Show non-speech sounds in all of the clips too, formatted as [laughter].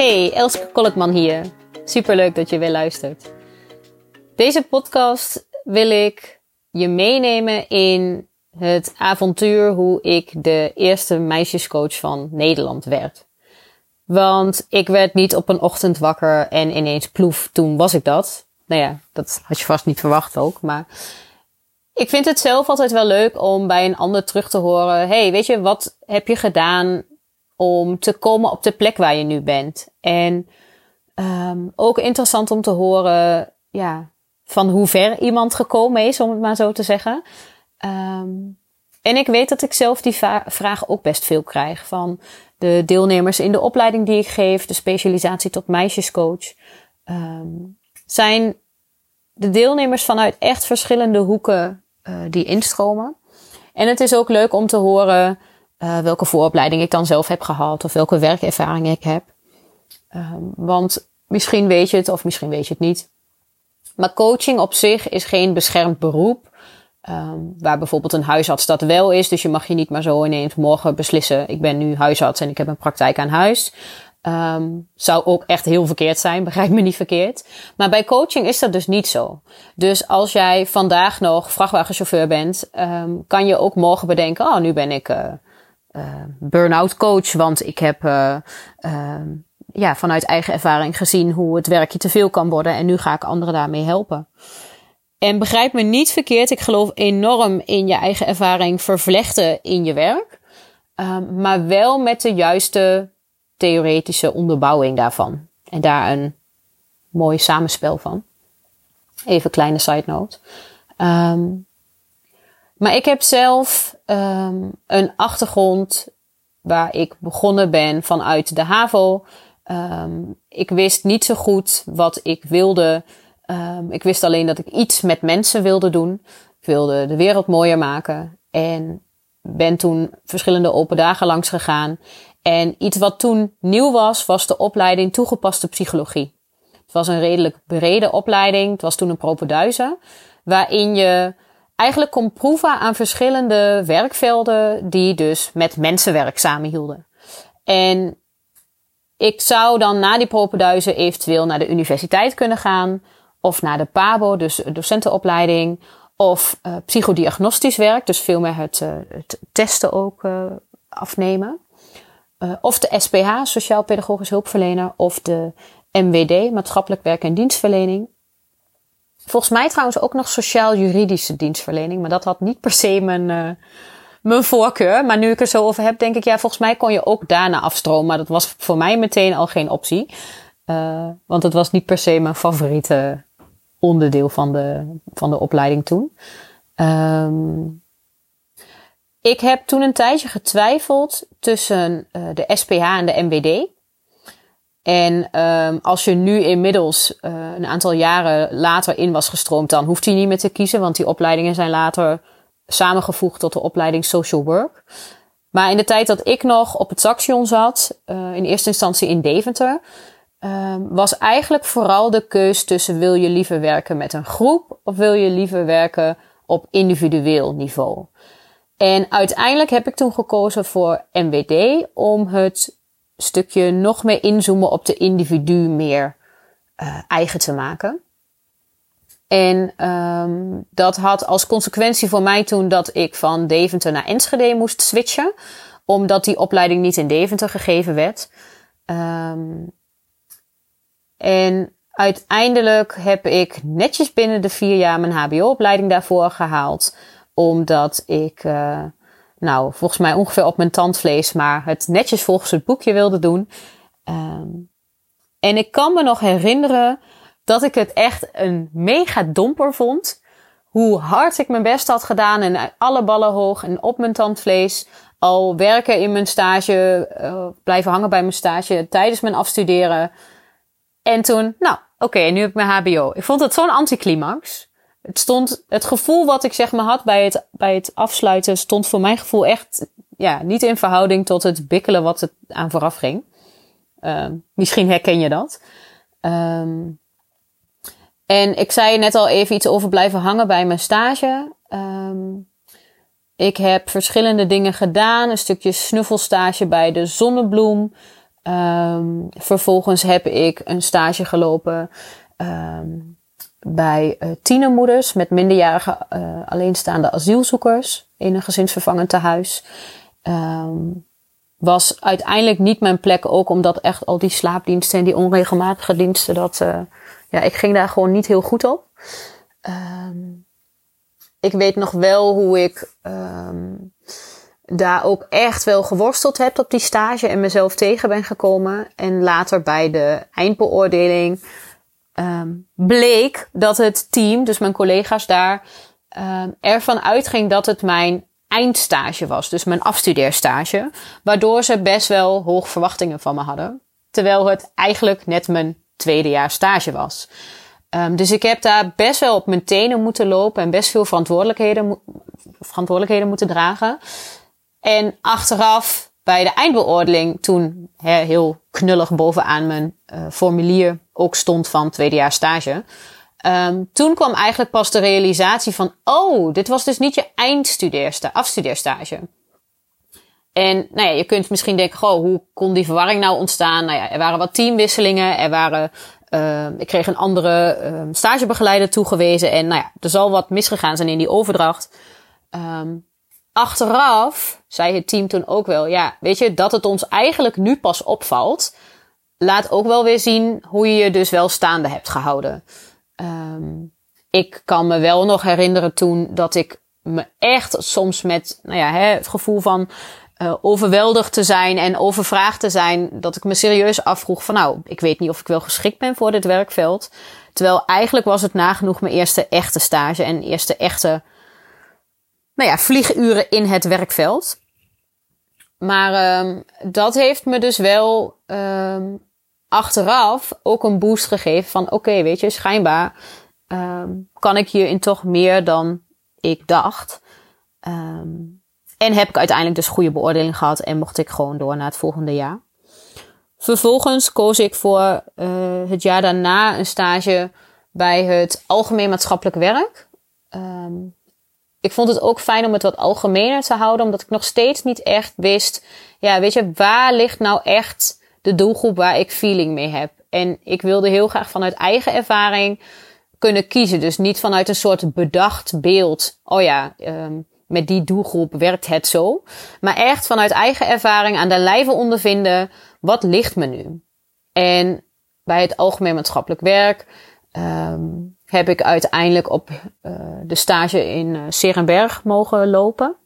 Hey, Elske Kolkman hier. Superleuk dat je weer luistert. Deze podcast wil ik je meenemen in het avontuur hoe ik de eerste meisjescoach van Nederland werd. Want ik werd niet op een ochtend wakker en ineens ploef, toen was ik dat. Nou ja, dat had je vast niet verwacht ook, maar ik vind het zelf altijd wel leuk om bij een ander terug te horen. hey, weet je, wat heb je gedaan om te komen op de plek waar je nu bent? En um, ook interessant om te horen, ja, van hoe ver iemand gekomen is, om het maar zo te zeggen. Um, en ik weet dat ik zelf die vraag ook best veel krijg van de deelnemers in de opleiding die ik geef, de specialisatie tot meisjescoach. Um, zijn de deelnemers vanuit echt verschillende hoeken uh, die instromen. En het is ook leuk om te horen uh, welke vooropleiding ik dan zelf heb gehad of welke werkervaring ik heb. Um, want misschien weet je het of misschien weet je het niet. Maar coaching op zich is geen beschermd beroep. Um, waar bijvoorbeeld een huisarts dat wel is. Dus je mag je niet maar zo ineens morgen beslissen. Ik ben nu huisarts en ik heb een praktijk aan huis. Um, zou ook echt heel verkeerd zijn, [laughs] begrijp me niet verkeerd. Maar bij coaching is dat dus niet zo. Dus als jij vandaag nog vrachtwagenchauffeur bent, kan je ook morgen bedenken: oh, nu ben ik uh, burn-out coach, want ik heb uh, ja, vanuit eigen ervaring gezien hoe het werkje te veel kan worden en nu ga ik anderen daarmee helpen. En begrijp me niet verkeerd, ik geloof enorm in je eigen ervaring vervlechten in je werk. Um, maar wel met de juiste theoretische onderbouwing daarvan. En daar een mooi samenspel van. Even kleine side note. Um, maar ik heb zelf um, een achtergrond waar ik begonnen ben vanuit de HAVO. Um, ik wist niet zo goed wat ik wilde. Um, ik wist alleen dat ik iets met mensen wilde doen. Ik wilde de wereld mooier maken. En ben toen verschillende open dagen langs gegaan. En iets wat toen nieuw was, was de opleiding toegepaste psychologie. Het was een redelijk brede opleiding. Het was toen een propenduizen. Waarin je eigenlijk kon proeven aan verschillende werkvelden die dus met mensenwerk samenhielden. En ik zou dan na die propenduizen eventueel naar de universiteit kunnen gaan. Of naar de PABO, dus docentenopleiding. Of uh, psychodiagnostisch werk, dus veel meer het, uh, het testen ook uh, afnemen. of de SPH, Sociaal Pedagogisch Hulpverlener. Of de MWD, Maatschappelijk Werk en Dienstverlening. Volgens mij trouwens ook nog sociaal-juridische dienstverlening. Maar dat had niet per se mijn, mijn voorkeur. Maar nu ik er zo over heb, denk ik, ja, volgens mij kon je ook daarna afstromen. Maar dat was voor mij meteen al geen optie. want het was niet per se mijn favoriete onderdeel van de, van de opleiding toen. Um, ik heb toen een tijdje getwijfeld tussen uh, de SPH en de MBD. En um, als je nu inmiddels uh, een aantal jaren later in was gestroomd, dan hoeft je niet meer te kiezen, want die opleidingen zijn later samengevoegd tot de opleiding Social Work. Maar in de tijd dat ik nog op het Saxion zat, uh, in eerste instantie in Deventer, um, was eigenlijk vooral de keus tussen wil je liever werken met een groep of wil je liever werken op individueel niveau. En uiteindelijk heb ik toen gekozen voor MWD om het stukje nog meer inzoomen op de individu meer uh, eigen te maken. En um, dat had als consequentie voor mij toen dat ik van Deventer naar Enschede moest switchen, omdat die opleiding niet in Deventer gegeven werd. Um, en uiteindelijk heb ik netjes binnen de vier jaar mijn HBO-opleiding daarvoor gehaald. Omdat ik, uh, nou, volgens mij ongeveer op mijn tandvlees, maar het netjes volgens het boekje wilde doen. Um, en ik kan me nog herinneren dat ik het echt een mega domper vond. Hoe hard ik mijn best had gedaan en alle ballen hoog en op mijn tandvlees. Al werken in mijn stage, uh, blijven hangen bij mijn stage tijdens mijn afstuderen. En toen, nou, oké, nu heb ik mijn HBO. Ik vond het zo'n anticlimax. Het stond, het gevoel wat ik zeg maar had bij het, bij het afsluiten, stond voor mijn gevoel echt, ja, niet in verhouding tot het bikkelen wat het aan vooraf ging. Uh, misschien herken je dat. Um, en ik zei net al even iets over blijven hangen bij mijn stage. Um, ik heb verschillende dingen gedaan. Een stukje snuffelstage bij de Zonnebloem. Vervolgens heb ik een stage gelopen bij uh, tienermoeders met minderjarige uh, alleenstaande asielzoekers in een gezinsvervangend tehuis. Um, was uiteindelijk niet mijn plek, ook omdat echt al die slaapdiensten en die onregelmatige diensten, dat, uh, ja, ik ging daar gewoon niet heel goed op. Um, ik weet nog wel hoe ik um, daar ook echt wel geworsteld heb op die stage en mezelf tegen ben gekomen. En later bij de eindbeoordeling um, bleek dat het team, dus mijn collega's daar, um, ervan uitging dat het mijn eindstage was. Dus mijn afstudeerstage. Waardoor ze best wel hoge verwachtingen van me hadden. Terwijl het eigenlijk net mijn tweede jaar stage was. Um, dus ik heb daar best wel op mijn tenen moeten lopen en best veel verantwoordelijkheden, verantwoordelijkheden moeten dragen. En achteraf bij de eindbeoordeling, toen hè, heel knullig bovenaan mijn uh, formulier ook stond van tweedejaars stage. Um, toen kwam eigenlijk pas de realisatie van, oh, dit was dus niet je eindstudeerstage, afstudeerstage. En nou ja, je kunt misschien denken, goh, hoe kon die verwarring nou ontstaan? Nou ja, er waren wat teamwisselingen, er waren, uh, ik kreeg een andere uh, stagebegeleider toegewezen en nou ja, er zal wat misgegaan zijn in die overdracht. Achteraf zei het team toen ook wel, ja, weet je, dat het ons eigenlijk nu pas opvalt, laat ook wel weer zien hoe je je dus wel staande hebt gehouden. Um, ik kan me wel nog herinneren toen dat ik me echt soms met nou ja, hè, het gevoel van uh, overweldigd te zijn en overvraagd te zijn, dat ik me serieus afvroeg van nou, ik weet niet of ik wel geschikt ben voor dit werkveld. Terwijl eigenlijk was het nagenoeg mijn eerste echte stage en eerste echte nou ja, vlieguren in het werkveld. Maar um, dat heeft me dus wel um, achteraf ook een boost gegeven van oké, weet je, schijnbaar um, kan ik hierin toch meer dan ik dacht. Um, en heb ik uiteindelijk dus goede beoordeling gehad en mocht ik gewoon door naar het volgende jaar. Vervolgens koos ik voor uh, het jaar daarna een stage bij het Algemeen Maatschappelijk Werk. Um, ik vond het ook fijn om het wat algemener te houden, omdat ik nog steeds niet echt wist, ja, weet je, waar ligt nou echt de doelgroep waar ik feeling mee heb? En ik wilde heel graag vanuit eigen ervaring kunnen kiezen. Dus niet vanuit een soort bedacht beeld. Oh ja, um, met die doelgroep werkt het zo. Maar echt vanuit eigen ervaring aan de lijve ondervinden. Wat ligt me nu? En bij het algemeen maatschappelijk werk um, heb ik uiteindelijk op uh, de stage in uh, Serenberg mogen lopen.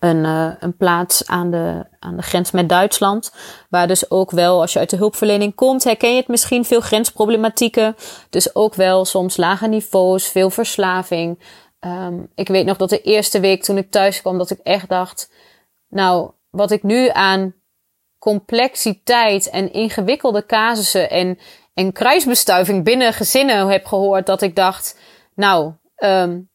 Een, uh, een plaats aan de, aan de grens met Duitsland. Waar dus ook wel, als je uit de hulpverlening komt, herken je het misschien veel grensproblematieken. Dus ook wel soms lage niveaus, veel verslaving. Um, ik weet nog dat de eerste week toen ik thuis kwam, dat ik echt dacht, nou, wat ik nu aan complexiteit en ingewikkelde casussen en en kruisbestuiving binnen gezinnen heb gehoord dat ik dacht, nou, um,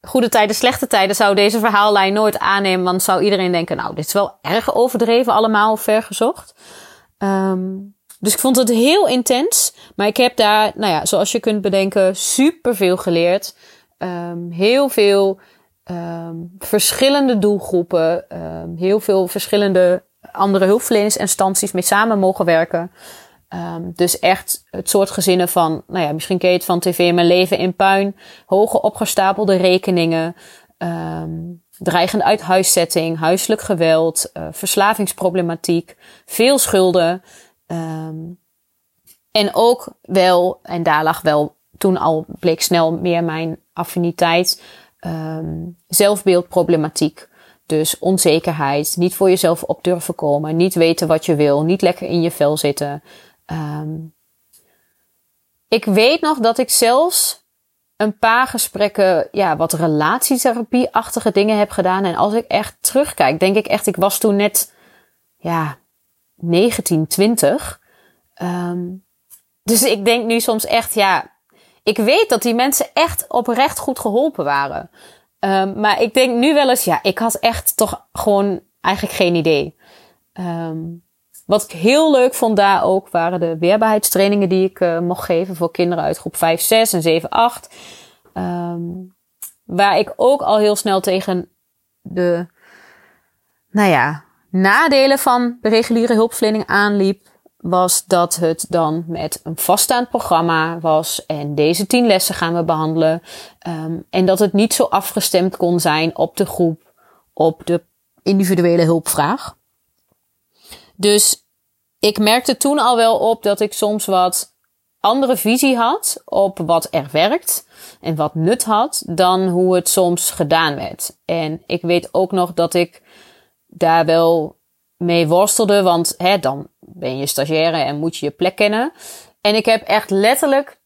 goede tijden, slechte tijden zou deze verhaallijn nooit aannemen, want zou iedereen denken, nou, dit is wel erg overdreven allemaal, ver gezocht. Um, dus ik vond het heel intens, maar ik heb daar, nou ja, zoals je kunt bedenken, super veel geleerd. Um, heel veel um, verschillende doelgroepen, heel veel verschillende andere hulpverleningsinstanties mee samen mogen werken. Um, dus echt het soort gezinnen van, nou ja, misschien ken je het van tv, mijn leven in puin, hoge opgestapelde rekeningen, um, dreigende uithuiszetting, huiselijk geweld, uh, verslavingsproblematiek, veel schulden. Um, en ook wel, en daar lag wel toen al bleek snel meer mijn affiniteit, zelfbeeldproblematiek. Dus onzekerheid, niet voor jezelf op durven komen, niet weten wat je wil, niet lekker in je vel zitten. Um, ik weet nog dat ik zelfs een paar gesprekken, ja, wat relatietherapie-achtige dingen heb gedaan. En als ik echt terugkijk, denk ik echt, ik was toen net, ja, 19, 20. Um, dus ik denk nu soms echt, ja, ik weet dat die mensen echt oprecht goed geholpen waren. Um, maar ik denk nu wel eens, ja, ik had echt toch gewoon eigenlijk geen idee. Um, wat ik heel leuk vond daar ook waren de weerbaarheidstrainingen die ik uh, mocht geven voor kinderen uit groep 5, 6 en 7, 8. Um, waar ik ook al heel snel tegen de, nou ja, nadelen van de reguliere hulpverlening aanliep, was dat het dan met een vaststaand programma was en deze tien lessen gaan we behandelen. Um, en dat het niet zo afgestemd kon zijn op de groep, op de individuele hulpvraag. Dus ik merkte toen al wel op dat ik soms wat andere visie had op wat er werkt en wat nut had dan hoe het soms gedaan werd. En ik weet ook nog dat ik daar wel mee worstelde, want hè, dan ben je stagiaire en moet je je plek kennen. En ik heb echt letterlijk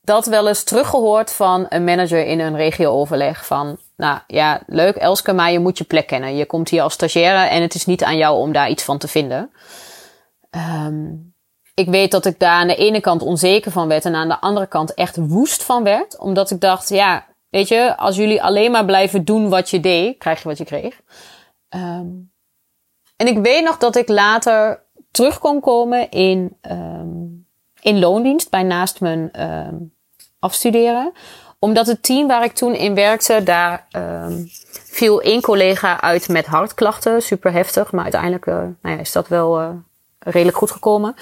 dat wel eens teruggehoord van een manager in een regiooverleg van, nou ja, leuk Elske, maar je moet je plek kennen. Je komt hier als stagiaire en het is niet aan jou om daar iets van te vinden. Um, ik weet dat ik daar aan de ene kant onzeker van werd en aan de andere kant echt woest van werd. Omdat ik dacht, ja, weet je, als jullie alleen maar blijven doen wat je deed, krijg je wat je kreeg. Um, en ik weet nog dat ik later terug kon komen in, um, in loondienst bij naast mijn afstuderen. Omdat het team waar ik toen in werkte, daar um, viel één collega uit met hartklachten. Super heftig, maar uiteindelijk uh, nou ja, is dat wel uh, redelijk goed gekomen.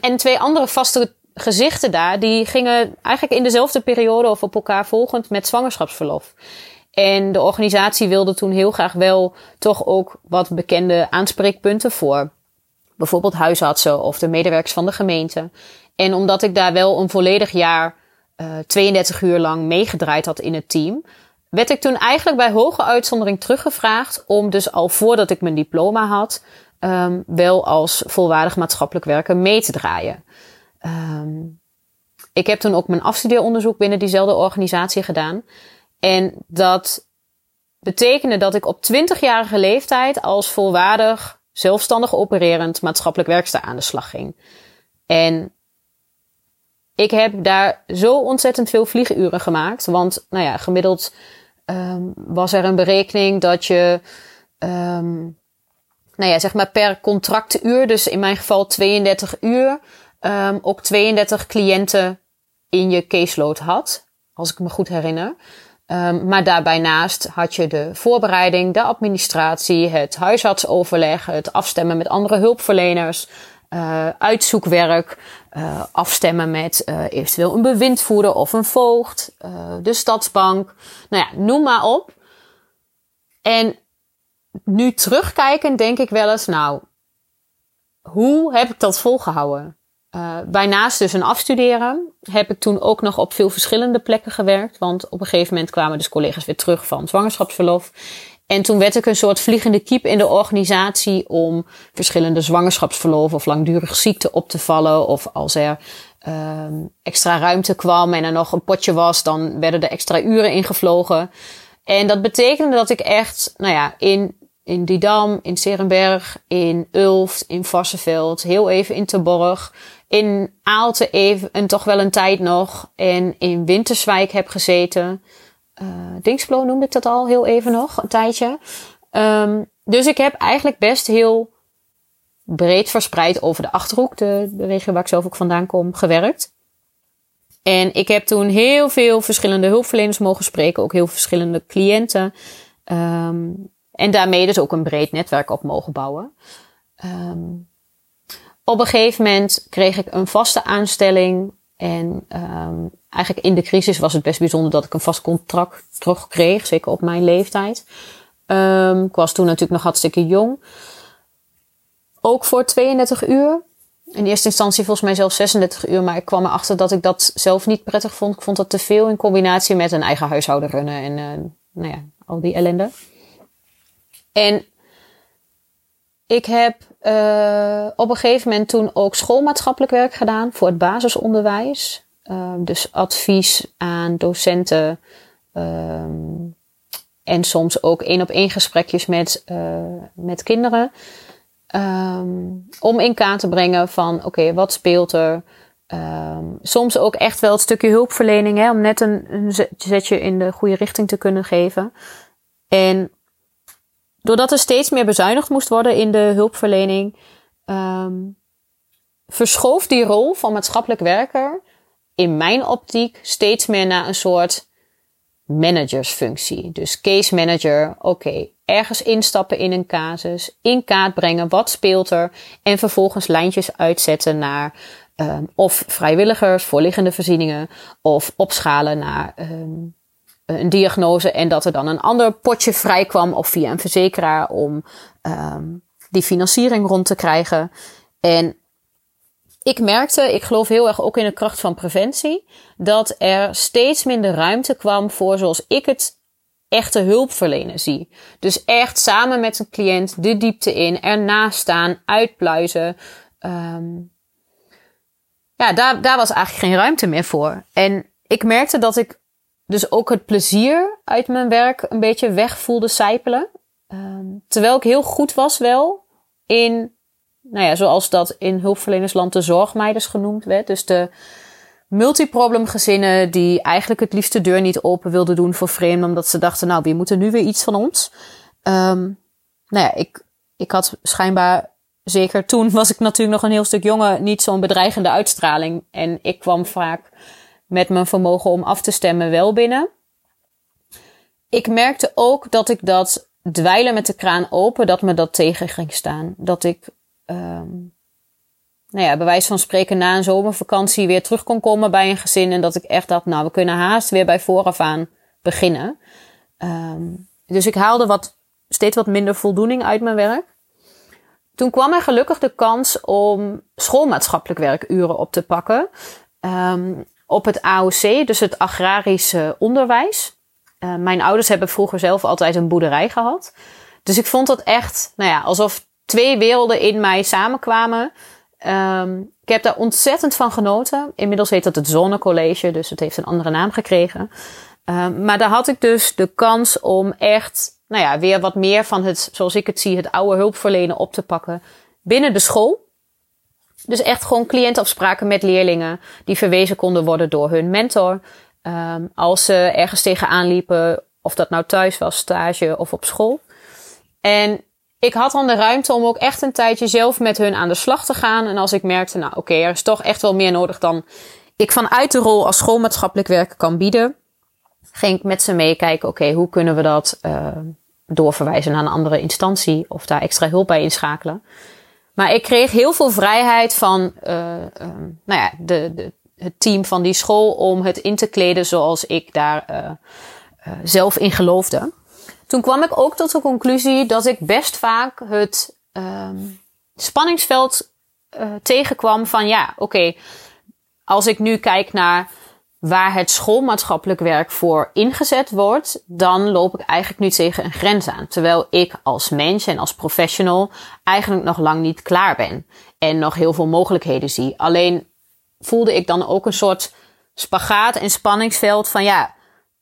en twee andere vaste gezichten daar, die gingen eigenlijk in dezelfde periode of op elkaar volgend met zwangerschapsverlof. En de organisatie wilde toen heel graag wel toch ook wat bekende aanspreekpunten voor bijvoorbeeld huisartsen of de medewerkers van de gemeente. En omdat ik daar wel een volledig jaar uh, eh, 32 uur lang meegedraaid had in het team, werd ik toen eigenlijk bij hoge uitzondering teruggevraagd om dus al voordat ik mijn diploma had, um, wel als volwaardig maatschappelijk werker mee te draaien. Um, ik heb toen ook mijn afstudeeronderzoek binnen diezelfde organisatie gedaan. En dat betekende dat ik op 20-jarige leeftijd als volwaardig, zelfstandig opererend maatschappelijk werkster aan de slag ging. En ik heb daar zo ontzettend veel vlieguren gemaakt. Want, nou ja, gemiddeld um, was er een berekening dat je, um, nou ja, zeg maar per contractuur, dus in mijn geval 32 uur, um, ook 32 cliënten in je caseload had. Als ik me goed herinner. Maar daarbij naast had je de voorbereiding, de administratie, het huisartsoverleg, het afstemmen met andere hulpverleners, uh, uitzoekwerk, uh, afstemmen met uh, eventueel een bewindvoerder of een voogd, de stadsbank. Nou ja, noem maar op. En nu terugkijken denk ik wel eens, nou, hoe heb ik dat volgehouden? Bijnaast dus een afstuderen heb ik toen ook nog op veel verschillende plekken gewerkt. Want op een gegeven moment kwamen dus collega's weer terug van zwangerschapsverlof. En toen werd ik een soort vliegende kiep in de organisatie om verschillende zwangerschapsverlof of langdurig ziekte op te vallen. Of als er uh, extra ruimte kwam en er nog een potje was, dan werden er extra uren ingevlogen. En dat betekende dat ik echt, nou ja, in in Didam, in Serenberg, in Ulft, in Varsseveld, heel even in Terborg, in Aalte even en toch wel een tijd nog en in Winterswijk heb gezeten. Uh, Dingsblo noemde ik dat al heel even nog, een tijdje. Um, dus ik heb eigenlijk best heel breed verspreid over de Achterhoek, de, de regio waar ik zelf ook vandaan kom, gewerkt. En ik heb toen heel veel verschillende hulpverleners mogen spreken, ook heel verschillende cliënten. Um, en daarmee dus ook een breed netwerk op mogen bouwen. Um, op een gegeven moment kreeg ik een vaste aanstelling. En um, eigenlijk in de crisis was het best bijzonder dat ik een vast contract terugkreeg. Zeker op mijn leeftijd. Um, ik was toen natuurlijk nog hartstikke jong. Ook voor 32 uur. In eerste instantie volgens mij zelfs 36 uur. Maar ik kwam erachter dat ik dat zelf niet prettig vond. Ik vond dat te veel in combinatie met een eigen huishouden runnen. En uh, nou ja, al die ellende. En ik heb uh, op een gegeven moment toen ook schoolmaatschappelijk werk gedaan voor het basisonderwijs. Uh, dus advies aan docenten. Um, en soms ook één op één gesprekjes met, uh, met kinderen. Um, om in kaart te brengen van oké, wat speelt er? Soms ook echt wel het stukje hulpverlening, hè, om net een, een zetje in de goede richting te kunnen geven. En doordat er steeds meer bezuinigd moest worden in de hulpverlening, um, verschoof die rol van maatschappelijk werker in mijn optiek steeds meer naar een soort managersfunctie. Dus case manager, oké, ergens instappen in een casus, in kaart brengen, wat speelt er en vervolgens lijntjes uitzetten naar um, of vrijwilligers, voorliggende voorzieningen of opschalen naar um, een diagnose en dat er dan een ander potje vrij kwam of via een verzekeraar om um, die financiering rond te krijgen. En ik merkte, ik geloof heel erg ook in de kracht van preventie, dat er steeds minder ruimte kwam voor zoals ik het echte hulpverlenen zie. Dus echt samen met een cliënt de diepte in, ernaast staan, uitpluizen. Um, ja, daar, daar was eigenlijk geen ruimte meer voor. En ik merkte dat ik dus ook het plezier uit mijn werk een beetje weg voelde sijpelen. Um, terwijl ik heel goed was wel in, nou ja, zoals dat in hulpverlenersland de zorgmeiders genoemd werd. Dus de multiproblemgezinnen die eigenlijk het liefst de deur niet open wilden doen voor vreemden, omdat ze dachten, nou, wie moet er nu weer iets van ons? Um, nou ja, ik, ik had schijnbaar, zeker toen was ik natuurlijk nog een heel stuk jonger, niet zo'n bedreigende uitstraling. En ik kwam vaak met mijn vermogen om af te stemmen wel binnen. Ik merkte ook dat ik dat dweilen met de kraan open, dat me dat tegen ging staan. Dat ik um, nou ja, bij wijze van spreken na een zomervakantie weer terug kon komen bij een gezin. En dat ik echt dacht, nou, we kunnen haast weer bij vooraf aan beginnen. Um, dus ik haalde wat, steeds wat minder voldoening uit mijn werk. Toen kwam er gelukkig de kans om schoolmaatschappelijk werkuren op te pakken. Um, op het AOC, dus het agrarische onderwijs. Uh, mijn ouders hebben vroeger zelf altijd een boerderij gehad. Dus ik vond dat echt, nou ja, alsof twee werelden in mij samenkwamen. Um, ik heb daar ontzettend van genoten. Inmiddels heet dat het Zonnecollege, dus het heeft een andere naam gekregen. Um, maar daar had ik dus de kans om echt, nou ja, weer wat meer van het, zoals ik het zie, het oude hulpverlenen op te pakken binnen de school. Dus echt gewoon cliëntafspraken met leerlingen die verwezen konden worden door hun mentor. Um, als ze ergens tegenaan liepen, of dat nou thuis was, stage of op school. En ik had dan de ruimte om ook echt een tijdje zelf met hun aan de slag te gaan. En als ik merkte, nou oké, er is toch echt wel meer nodig dan ik vanuit de rol als schoolmaatschappelijk werken kan bieden, ging ik met ze meekijken, oké, hoe kunnen we dat uh, doorverwijzen naar een andere instantie of daar extra hulp bij inschakelen. Maar ik kreeg heel veel vrijheid van uh, uh, nou ja, de, de, het team van die school om het in te kleden zoals ik daar zelf in geloofde. Toen kwam ik ook tot de conclusie dat ik best vaak het um, spanningsveld uh, tegenkwam van ja, oké, als ik nu kijk naar waar het schoolmaatschappelijk werk voor ingezet wordt, dan loop ik eigenlijk nu tegen een grens aan. Terwijl ik als mens en als professional eigenlijk nog lang niet klaar ben en nog heel veel mogelijkheden zie. Alleen voelde ik dan ook een soort spagaat en spanningsveld van ja,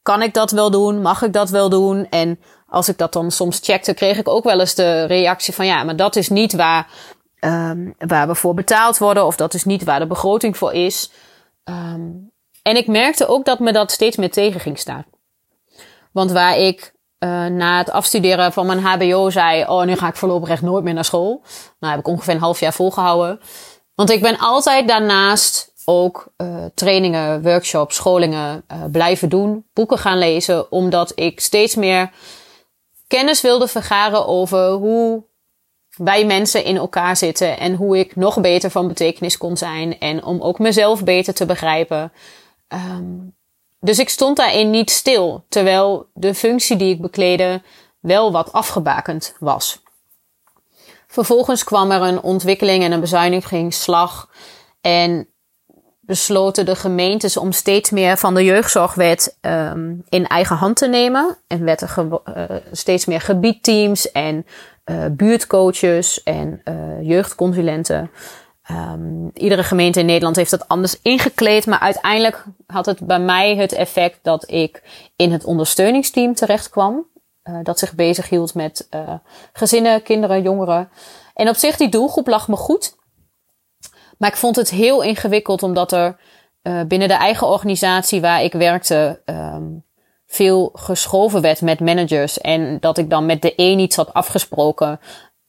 kan ik dat wel doen? Mag ik dat wel doen? En als ik dat dan soms checkte, kreeg ik ook wel eens de reactie van ja, maar dat is niet waar, um, waar we voor betaald worden, of dat is niet waar de begroting voor is. Um, en ik merkte ook dat me dat steeds meer tegen ging staan. Want waar ik uh, na het afstuderen van mijn HBO zei: Oh, nu ga ik voorlopig echt nooit meer naar school. Nou, heb ik ongeveer een half jaar volgehouden. Want ik ben altijd daarnaast ook uh, trainingen, workshops, scholingen uh, blijven doen, boeken gaan lezen, omdat ik steeds meer kennis wilde vergaren over hoe wij mensen in elkaar zitten en hoe ik nog beter van betekenis kon zijn en om ook mezelf beter te begrijpen. Um, dus ik stond daarin niet stil, terwijl de functie die ik bekleedde wel wat afgebakend was. Vervolgens kwam er een ontwikkeling en een bezuinigingsslag en besloten de gemeentes om steeds meer van de jeugdzorgwet um, in eigen hand te nemen. En werd er uh, steeds meer gebiedteams en uh, buurtcoaches en uh, jeugdconsulenten. Um, iedere gemeente in Nederland heeft dat anders ingekleed. Maar uiteindelijk had het bij mij het effect dat ik in het ondersteuningsteam terecht kwam. dat zich bezig hield met gezinnen, kinderen, jongeren. En op zich, die doelgroep lag me goed. Maar ik vond het heel ingewikkeld omdat er uh, binnen de eigen organisatie waar ik werkte um, veel geschoven werd met managers. En dat ik dan met de een iets had afgesproken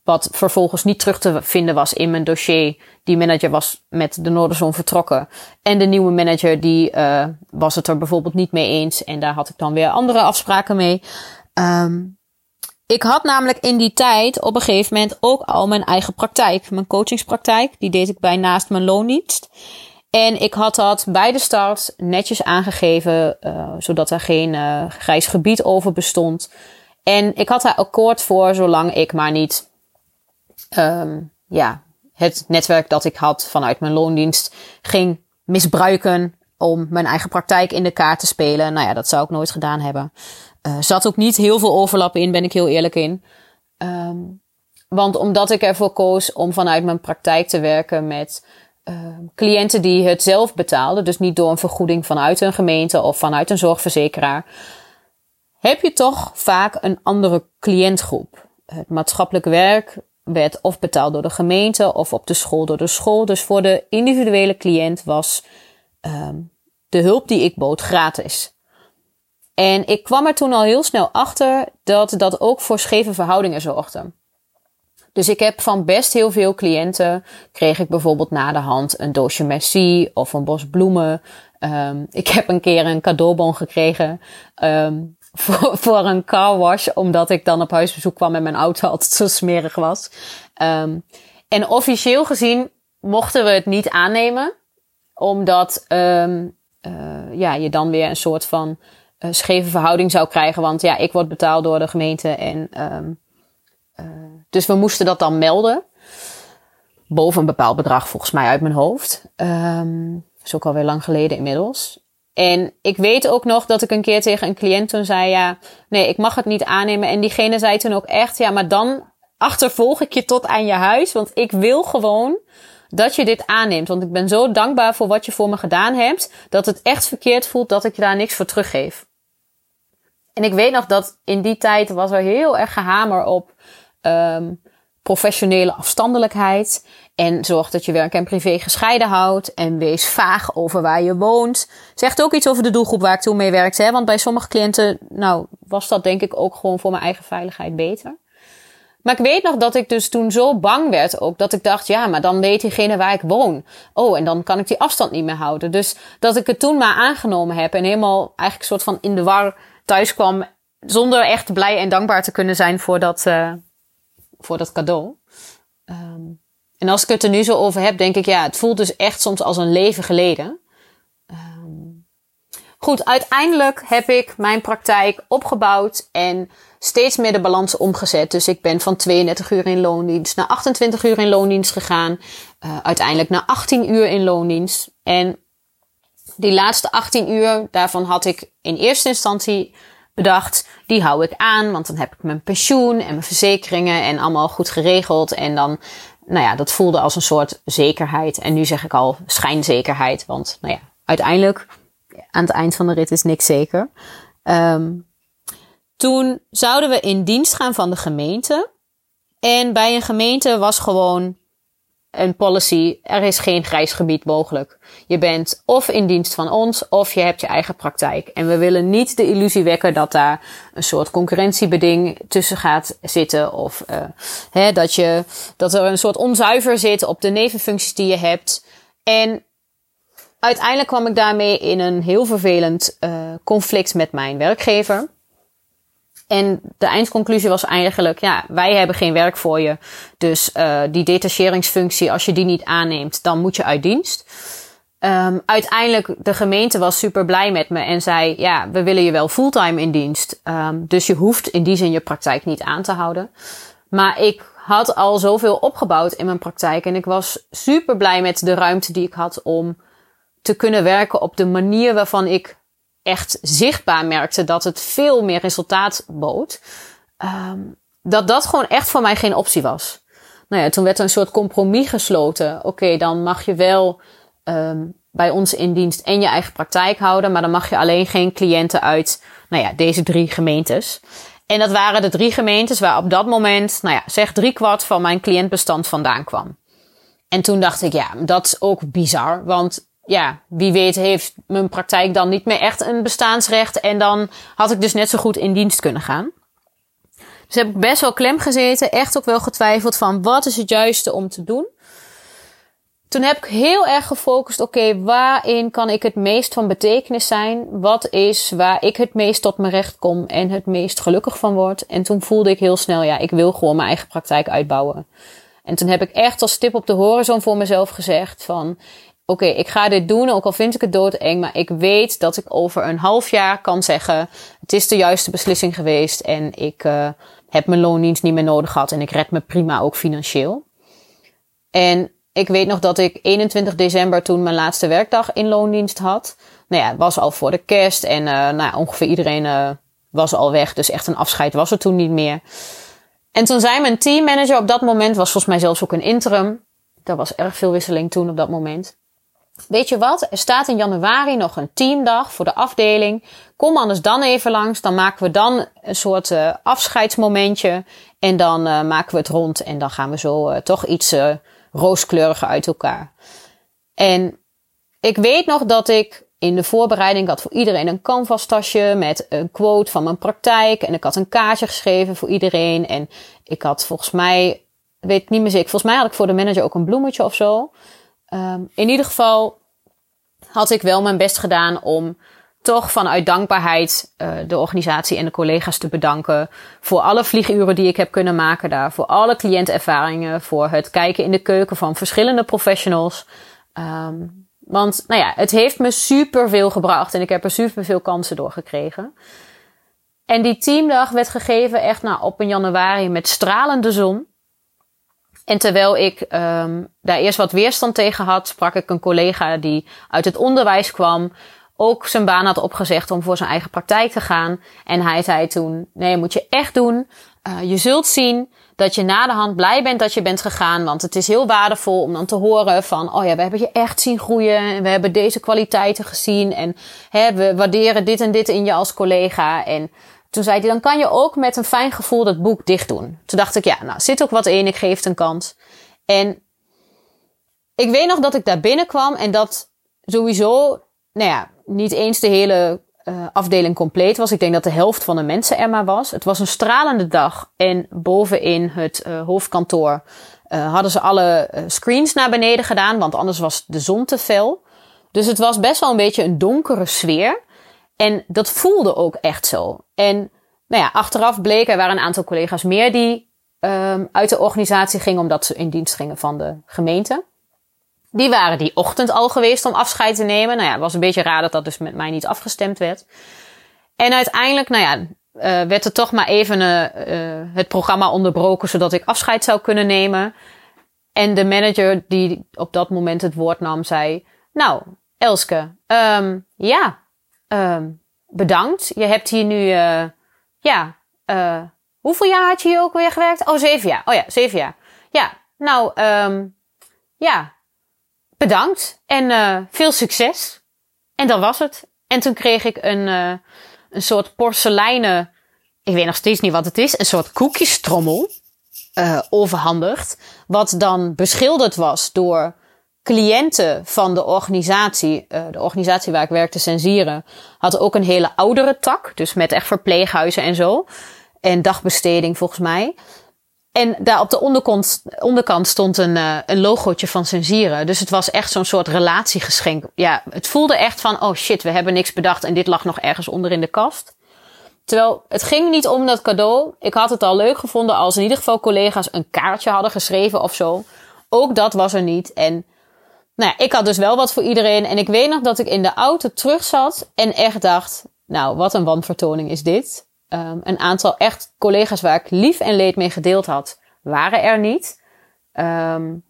wat vervolgens niet terug te vinden was in mijn dossier. Die manager was met de Noorderzon vertrokken. En de nieuwe manager die uh, was het er bijvoorbeeld niet mee eens. En daar had ik dan weer andere afspraken mee. Um, ik had namelijk in die tijd op een gegeven moment ook al mijn eigen praktijk. Mijn coachingspraktijk. Die deed ik bij naast mijn loondienst. En ik had dat bij de start netjes aangegeven. Uh, zodat er geen uh, grijs gebied over bestond. En ik had daar akkoord voor zolang ik maar niet um, ja, het netwerk dat ik had vanuit mijn loondienst ging misbruiken om mijn eigen praktijk in de kaart te spelen. Nou ja, dat zou ik nooit gedaan hebben. Uh, zat ook niet heel veel overlap in, ben ik heel eerlijk in. Um, want omdat ik ervoor koos om vanuit mijn praktijk te werken met uh, cliënten die het zelf betaalden, dus niet door een vergoeding vanuit een gemeente of vanuit een zorgverzekeraar, heb je toch vaak een andere cliëntgroep. Het maatschappelijk werk werd of betaald door de gemeente of op de school door de school. Dus voor de individuele cliënt was um, de hulp die ik bood gratis. En ik kwam er toen al heel snel achter dat dat ook voor scheve verhoudingen zorgde. Dus ik heb van best heel veel cliënten, kreeg ik bijvoorbeeld na de hand een doosje merci of een bos bloemen. Um, ik heb een keer een cadeaubon gekregen um, [laughs] voor, voor een car wash, omdat ik dan op huisbezoek kwam en mijn auto [laughs] altijd zo smerig was. Um, en officieel gezien mochten we het niet aannemen, omdat ja, je dan weer een soort van uh, scheve verhouding zou krijgen. Want ja, ik word betaald door de gemeente en um, uh, dus we moesten dat dan melden. Boven een bepaald bedrag volgens mij uit mijn hoofd. Dat is ook alweer lang geleden inmiddels. En ik weet ook nog dat ik een keer tegen een cliënt toen zei: Ja, nee, ik mag het niet aannemen. En diegene zei toen ook echt: Ja, maar dan achtervolg ik je tot aan je huis. Want ik wil gewoon dat je dit aanneemt. Want ik ben zo dankbaar voor wat je voor me gedaan hebt. Dat het echt verkeerd voelt dat ik je daar niks voor teruggeef. En ik weet nog dat in die tijd was er heel erg gehamer op um, professionele afstandelijkheid. En zorg dat je werk en privé gescheiden houdt. En wees vaag over waar je woont. Zegt ook iets over de doelgroep waar ik toen mee werkte. Hè? Want bij sommige cliënten, nou, was dat denk ik ook gewoon voor mijn eigen veiligheid beter. Maar ik weet nog dat ik dus toen zo bang werd ook. Dat ik dacht, ja, maar dan weet diegene waar ik woon. Oh, en dan kan ik die afstand niet meer houden. Dus dat ik het toen maar aangenomen heb. En helemaal eigenlijk soort van in de war thuis kwam. Zonder echt blij en dankbaar te kunnen zijn voor dat, uh, voor dat cadeau. Um, en als ik het er nu zo over heb, denk ik, ja, het voelt dus echt soms als een leven geleden. Um, goed, uiteindelijk heb ik mijn praktijk opgebouwd en steeds meer de balans omgezet. Dus ik ben van 32 uur in loondienst naar 28 uur in loondienst gegaan. Uh, uiteindelijk naar 18 uur in loondienst. En die laatste 18 uur, daarvan had ik in eerste instantie bedacht, die hou ik aan, want dan heb ik mijn pensioen en mijn verzekeringen en allemaal goed geregeld. En dan, nou ja, dat voelde als een soort zekerheid. En nu zeg ik al schijnzekerheid, want nou ja, uiteindelijk, aan het eind van de rit is niks zeker. Um, toen zouden we in dienst gaan van de gemeente. En bij een gemeente was gewoon een policy, er is geen grijs gebied mogelijk. Je bent of in dienst van ons, of je hebt je eigen praktijk. En we willen niet de illusie wekken dat daar een soort concurrentiebeding tussen gaat zitten. Of uh, hè, dat, je, dat er een soort onzuiver zit op de nevenfuncties die je hebt. En uiteindelijk kwam ik daarmee in een heel vervelend uh, conflict met mijn werkgever. En de eindconclusie was eigenlijk, ja, wij hebben geen werk voor je. Dus uh, die detacheringsfunctie, als je die niet aanneemt, dan moet je uit dienst. Um, uiteindelijk, de gemeente was super blij met me en zei, ja, we willen je wel fulltime in dienst. Um, dus je hoeft in die zin je praktijk niet aan te houden. Maar ik had al zoveel opgebouwd in mijn praktijk en ik was super blij met de ruimte die ik had om te kunnen werken op de manier waarvan ik echt zichtbaar merkte dat het veel meer resultaat bood, um, dat dat gewoon echt voor mij geen optie was. Nou ja, toen werd er een soort compromis gesloten. Oké, dan mag je wel um, bij ons in dienst en je eigen praktijk houden, maar dan mag je alleen geen cliënten uit, nou ja, deze drie gemeentes. En dat waren de drie gemeentes waar op dat moment, nou ja, zeg drie kwart van mijn cliëntbestand vandaan kwam. En toen dacht ik, ja, dat is ook bizar, want ja, wie weet heeft mijn praktijk dan niet meer echt een bestaansrecht. En dan had ik dus net zo goed in dienst kunnen gaan. Dus heb ik best wel klem gezeten. Echt ook wel getwijfeld van wat is het juiste om te doen. Toen heb ik heel erg gefocust, oké, waarin kan ik het meest van betekenis zijn? Wat is waar ik het meest tot mijn recht kom en het meest gelukkig van word? En toen voelde ik heel snel, ja, ik wil gewoon mijn eigen praktijk uitbouwen. En toen heb ik echt als stip op de horizon voor mezelf gezegd van, oké, ik ga dit doen, ook al vind ik het doodeng, maar ik weet dat ik over een half jaar kan zeggen, het is de juiste beslissing geweest en ik uh, heb mijn loondienst niet meer nodig gehad en ik red me prima ook financieel. En ik weet nog dat ik 21 december toen mijn laatste werkdag in loondienst had. Nou ja, het was al voor de kerst en uh, nou ongeveer iedereen uh, was al weg. Dus echt een afscheid was er toen niet meer. En toen zei mijn teammanager op dat moment, was volgens mij zelfs ook een interim. Er was erg veel wisseling toen op dat moment. Weet je wat? Er staat in januari nog een teamdag voor de afdeling. Kom anders dan even langs. Dan maken we dan een soort uh, afscheidsmomentje. En dan uh, maken we het rond. En dan gaan we zo uh, toch iets rooskleuriger uit elkaar. En ik weet nog dat ik in de voorbereiding had voor iedereen een canvas tasje met een quote van mijn praktijk. En ik had een kaartje geschreven voor iedereen. En ik had volgens mij, weet niet meer zeker, volgens mij had ik voor de manager ook een bloemetje of zo. Um, in ieder geval had ik wel mijn best gedaan om toch vanuit dankbaarheid uh, de organisatie en de collega's te bedanken voor alle vlieguren die ik heb kunnen maken daar, voor alle cliëntervaringen, voor het kijken in de keuken van verschillende professionals. Um, want nou ja, het heeft me super veel gebracht en ik heb er super veel kansen door gekregen. En die teamdag werd gegeven echt nou, op een januari met stralende zon. En terwijl ik um, daar eerst wat weerstand tegen had, sprak ik een collega die uit het onderwijs kwam, ook zijn baan had opgezegd om voor zijn eigen praktijk te gaan. En hij zei toen: Nee, moet je echt doen. Uh, je zult zien dat je na de hand blij bent dat je bent gegaan. Want het is heel waardevol om dan te horen van: Oh ja, we hebben je echt zien groeien. En we hebben deze kwaliteiten gezien. En hè, we waarderen dit en dit in je als collega. En toen zei hij: Dan kan je ook met een fijn gevoel dat boek dicht doen. Toen dacht ik: Ja, nou zit ook wat in. Ik geef het een kans. En ik weet nog dat ik daar binnenkwam en dat sowieso, nou ja, niet eens de hele uh, afdeling compleet was. Ik denk dat de helft van de mensen er maar was. Het was een stralende dag en bovenin het uh, hoofdkantoor uh, hadden ze alle screens naar beneden gedaan, want anders was de zon te fel. Dus het was best wel een beetje een donkere sfeer. En dat voelde ook echt zo. En nou ja, achteraf bleek, er waren een aantal collega's meer die um, uit de organisatie gingen omdat ze in dienst gingen van de gemeente. Die waren die ochtend al geweest om afscheid te nemen. Nou ja, het was een beetje raar dat dat dus met mij niet afgestemd werd. En uiteindelijk, nou ja, uh, werd er toch maar even uh, uh, het programma onderbroken zodat ik afscheid zou kunnen nemen. En de manager die op dat moment het woord nam, zei: Nou, Elske, um, ja, um, bedankt. Je hebt hier nu, ja, hoeveel jaar had je hier ook weer gewerkt? Oh, zeven jaar. Oh ja, zeven jaar. Ja, nou, um, ja, bedankt en uh, veel succes. En dat was het. En toen kreeg ik een, uh, een soort porseleinen, ik weet nog steeds niet wat het is, een soort koekjestrommel uh, overhandigd. Wat dan beschilderd was door cliënten van de organisatie. de organisatie waar ik werkte, Sensieren, had ook een hele oudere tak. Dus met echt verpleeghuizen en zo. En dagbesteding volgens mij. En daar op de onderkant, onderkant stond een, uh, een logootje van Sensieren. Dus het was echt zo'n soort relatiegeschenk. Ja, het voelde echt van, oh shit, we hebben niks bedacht en dit lag nog ergens onder in de kast. Terwijl het ging niet om dat cadeau. Ik had het al leuk gevonden als in ieder geval collega's een kaartje hadden geschreven of zo. Ook dat was er niet. En nou ja, ik had dus wel wat voor iedereen. En ik weet nog dat ik in de auto terug zat en echt dacht, nou, wat een wanvertoning is dit um, een aantal echt collega's waar ik lief en leed mee gedeeld had, waren er niet. Um,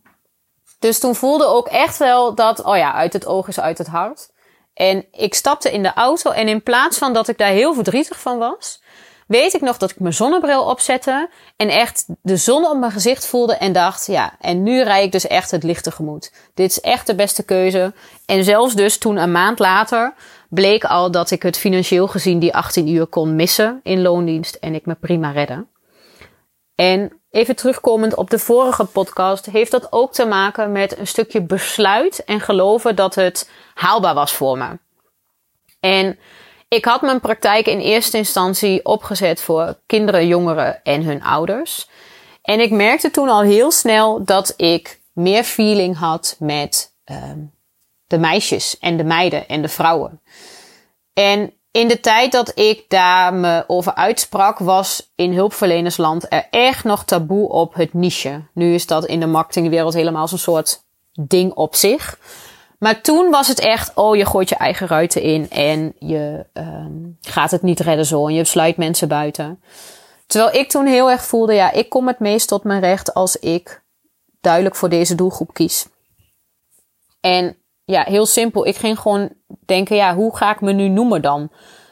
dus toen voelde ook echt wel dat, oh ja, uit het oog is uit het hart. En ik stapte in de auto en in plaats van dat ik daar heel verdrietig van was, weet ik nog dat ik mijn zonnebril opzette en echt de zon op mijn gezicht voelde en dacht, ja, en nu rijd ik dus echt het licht tegemoet. Dit is echt de beste keuze. En zelfs dus toen een maand later bleek al dat ik het financieel gezien die 18 uur kon missen in loondienst en ik me prima redde. En even terugkomend op de vorige podcast, heeft dat ook te maken met een stukje besluit en geloven dat het haalbaar was voor me. En ik had mijn praktijk in eerste instantie opgezet voor kinderen, jongeren en hun ouders. En ik merkte toen al heel snel dat ik meer feeling had met ehm, de meisjes en de meiden en de vrouwen. En in de tijd dat ik daar me over uitsprak, was in hulpverlenersland er echt nog taboe op het niche. Nu is dat in de marketingwereld helemaal zo'n soort ding op zich. Maar toen was het echt, oh, je gooit je eigen ruiten in en je um, gaat het niet redden zo en je sluit mensen buiten. Terwijl ik toen heel erg voelde, ja, ik kom het meest tot mijn recht als ik duidelijk voor deze doelgroep kies. En ja, heel simpel. Ik ging gewoon denken, ja, hoe ga ik me nu noemen dan?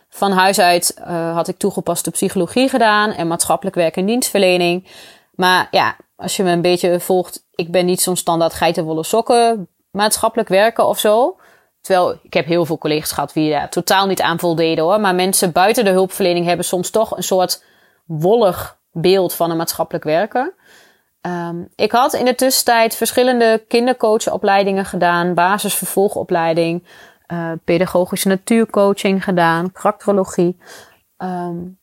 Van huis uit uh, had ik toegepaste psychologie gedaan en maatschappelijk werk en dienstverlening. Maar ja, als je me een beetje volgt, ik ben niet zo'n standaard geitenwolle sokken maatschappelijk werken of zo. Terwijl ik heb heel veel collega's gehad die daar totaal niet aan voldeden hoor. Maar mensen buiten de hulpverlening hebben soms toch een soort wollig beeld van een maatschappelijk werken. Um, ik had in de tussentijd verschillende kindercoachopleidingen gedaan, basisvervolgopleiding, uh, pedagogische natuurcoaching gedaan, karakterologie. Um,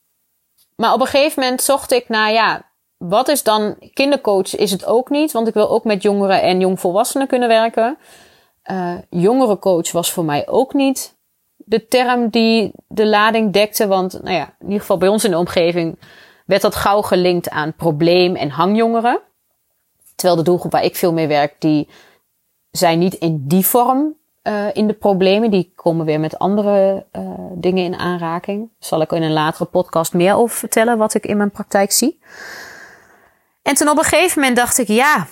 maar op een gegeven moment zocht ik naar, ja, wat is dan kindercoach? Is het ook niet, want ik wil ook met jongeren en jongvolwassenen kunnen werken. Uh, jongerencoach was voor mij ook niet de term die de lading dekte, want nou ja, in ieder geval bij ons in de omgeving werd dat gauw gelinkt aan probleem- en hangjongeren. Terwijl de doelgroep waar ik veel mee werk, die zijn niet in die vorm uh, in de problemen. Die komen weer met andere uh, dingen in aanraking. Zal ik in een latere podcast meer over vertellen wat ik in mijn praktijk zie. En toen op een gegeven moment dacht ik, ja,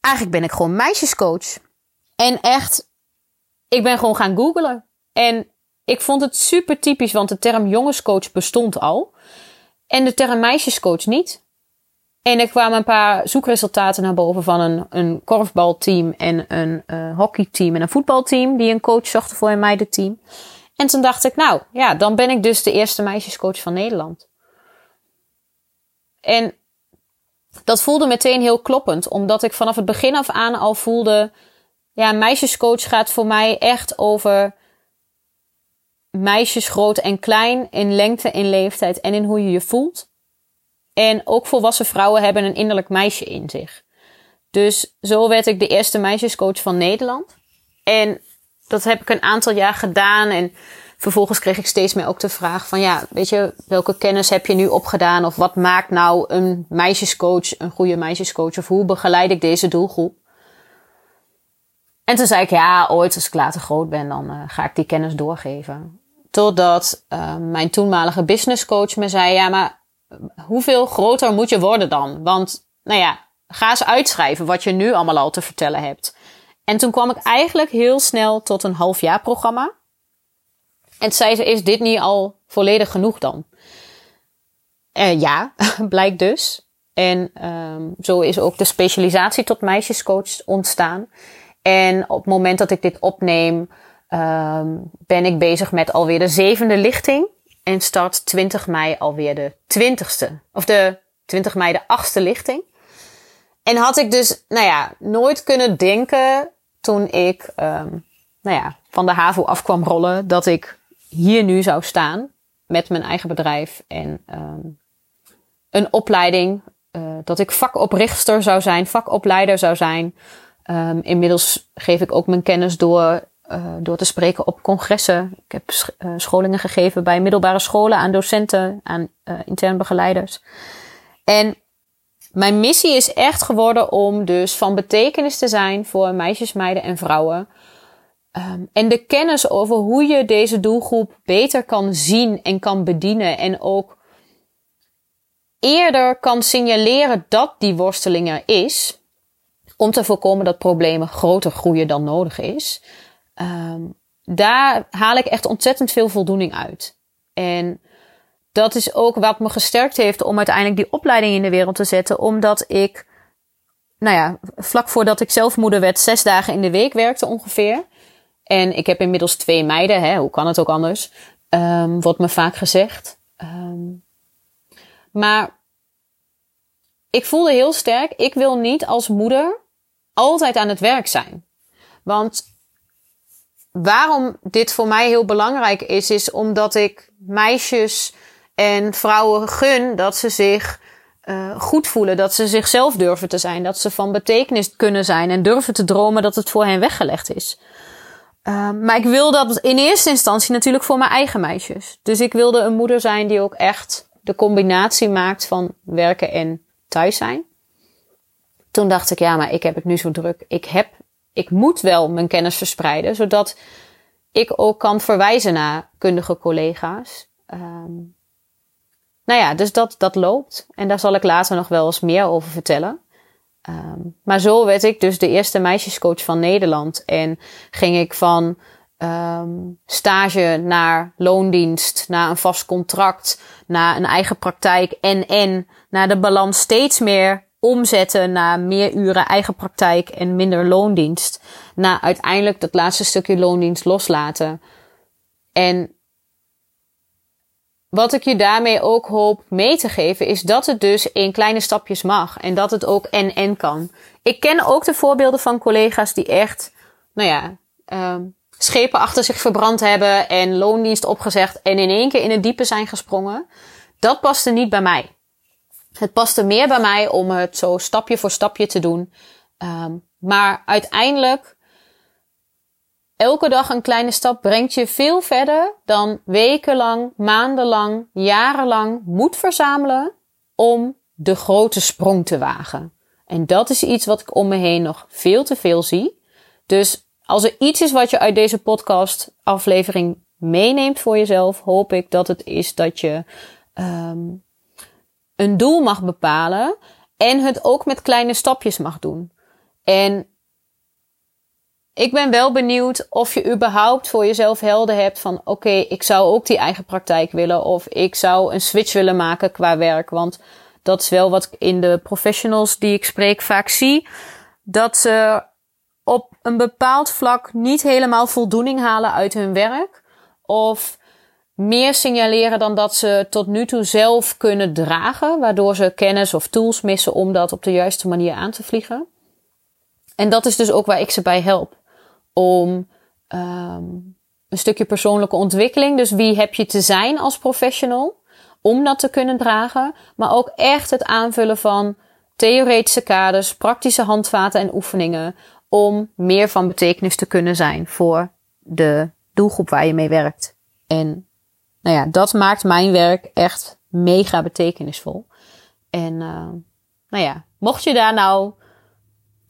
eigenlijk ben ik gewoon meisjescoach. En echt, ik ben gewoon gaan googlen. En ik vond het super typisch, want de term jongenscoach bestond al. En de term meisjescoach niet. En er kwamen een paar zoekresultaten naar boven van een, een korfbalteam en een uh, hockeyteam en een voetbalteam die een coach zochten voor een meidenteam. En toen dacht ik, nou ja, dan ben ik dus de eerste meisjescoach van Nederland. En dat voelde meteen heel kloppend, omdat ik vanaf het begin af aan al voelde, ja, meisjescoach gaat voor mij echt over meisjes groot en klein in lengte, in leeftijd en in hoe je je voelt. En ook volwassen vrouwen hebben een innerlijk meisje in zich. Dus zo werd ik de eerste meisjescoach van Nederland. En dat heb ik een aantal jaar gedaan. En vervolgens kreeg ik steeds meer ook de vraag van ja, weet je, welke kennis heb je nu opgedaan? Of wat maakt nou een meisjescoach een goede meisjescoach? Of hoe begeleid ik deze doelgroep? En toen zei ik ja, ooit als ik later groot ben, dan uh, ga ik die kennis doorgeven. Totdat uh, mijn toenmalige businesscoach me zei, ja, maar hoeveel groter moet je worden dan? Want, nou ja, ga eens uitschrijven wat je nu allemaal al te vertellen hebt. En toen kwam ik eigenlijk heel snel tot een halfjaarprogramma. En zei ze, is dit niet al volledig genoeg dan? Uh, ja, [laughs] blijkt dus. En um, zo is ook de specialisatie tot meisjescoach ontstaan. En op het moment dat ik dit opneem, um, ben ik bezig met alweer de zevende lichting. En start 20 mei alweer de 20ste. Of de 20 mei de achtste lichting. En had ik dus, nou ja, nooit kunnen denken toen ik, um, nou ja, van de HAVO af kwam rollen, dat ik hier nu zou staan met mijn eigen bedrijf en um, een opleiding. Uh, dat ik vakoprichter zou zijn, vakopleider zou zijn. Um, inmiddels geef ik ook mijn kennis door uh, door te spreken op congressen. Ik heb uh, scholingen gegeven bij middelbare scholen aan docenten, aan intern begeleiders. En mijn missie is echt geworden om dus van betekenis te zijn voor meisjes, meiden en vrouwen. Um, en de kennis over hoe je deze doelgroep beter kan zien en kan bedienen. En ook eerder kan signaleren dat die worsteling er is. Om te voorkomen dat problemen groter groeien dan nodig is. Um, daar haal ik echt ontzettend veel voldoening uit. En dat is ook wat me gesterkt heeft om uiteindelijk die opleiding in de wereld te zetten. Omdat ik, nou ja, vlak voordat ik zelf moeder werd, zes dagen in de week werkte ongeveer. En ik heb inmiddels twee meiden, hè, hoe kan het ook anders? Um, wordt me vaak gezegd. Um, maar ik voelde heel sterk, ik wil niet als moeder altijd aan het werk zijn. Want waarom dit voor mij heel belangrijk is, is omdat ik meisjes en vrouwen gun dat ze zich uh, goed voelen, dat ze zichzelf durven te zijn, dat ze van betekenis kunnen zijn en durven te dromen dat het voor hen weggelegd is. Uh, maar ik wil dat in eerste instantie natuurlijk voor mijn eigen meisjes. Dus ik wilde een moeder zijn die ook echt de combinatie maakt van werken en thuis zijn. Toen dacht ik, ja, maar ik heb het nu zo druk. Ik heb, ik moet wel mijn kennis verspreiden, zodat ik ook kan verwijzen naar kundige collega's. Um, nou ja, dus dat, dat loopt. En daar zal ik later nog wel eens meer over vertellen. Um, maar zo werd ik dus de eerste meisjescoach van Nederland. En ging ik van um, stage naar loondienst, naar een vast contract, naar een eigen praktijk en en naar de balans steeds meer omzetten naar meer uren eigen praktijk en minder loondienst. Naar uiteindelijk dat laatste stukje loondienst loslaten. En wat ik je daarmee ook hoop mee te geven, is dat het dus in kleine stapjes mag. En dat het ook en-en kan. Ik ken ook de voorbeelden van collega's die echt, nou ja, um, schepen achter zich verbrand hebben en loondienst opgezegd en in één keer in het diepe zijn gesprongen. Dat paste niet bij mij. Het paste meer bij mij om het zo stapje voor stapje te doen. Um, maar uiteindelijk Elke dag een kleine stap brengt je veel verder dan wekenlang, maandenlang, jarenlang moet verzamelen om de grote sprong te wagen. En dat is iets wat ik om me heen nog veel te veel zie. Dus als er iets is wat je uit deze podcast aflevering meeneemt voor jezelf, hoop ik dat het is dat je um, een doel mag bepalen en het ook met kleine stapjes mag doen. En ik ben wel benieuwd of je überhaupt voor jezelf helder hebt van oké, ik zou ook die eigen praktijk willen of ik zou een switch willen maken qua werk. Want dat is wel wat ik in de professionals die ik spreek vaak zie. Dat ze op een bepaald vlak niet helemaal voldoening halen uit hun werk. Of meer signaleren dan dat ze tot nu toe zelf kunnen dragen. Waardoor ze kennis of tools missen om dat op de juiste manier aan te vliegen. En dat is dus ook waar ik ze bij help om um, een stukje persoonlijke ontwikkeling. Dus wie heb je te zijn als professional om dat te kunnen dragen. Maar ook echt het aanvullen van theoretische kaders, praktische handvaten en oefeningen. Om meer van betekenis te kunnen zijn voor de doelgroep waar je mee werkt. En nou ja, dat maakt mijn werk echt mega betekenisvol. En uh, nou ja, mocht je daar nou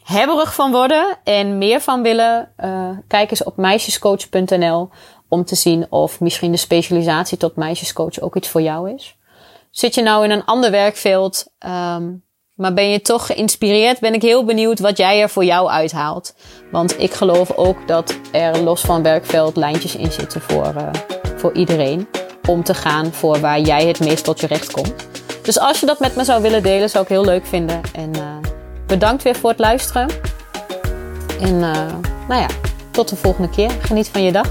hebberig van worden en meer van willen, uh, kijk eens op meisjescoach.nl om te zien of misschien de specialisatie tot meisjescoach ook iets voor jou is. Zit je nou in een ander werkveld, um, maar ben je toch geïnspireerd, ben ik heel benieuwd wat jij er voor jou uithaalt. Want ik geloof ook dat er los van werkveld lijntjes in zitten voor, uh, voor iedereen. Om te gaan voor waar jij het meest tot je recht komt. Dus als je dat met me zou willen delen, zou ik heel leuk vinden. En uh, Bedankt weer voor het luisteren. En uh, nou ja, tot de volgende keer. Geniet van je dag.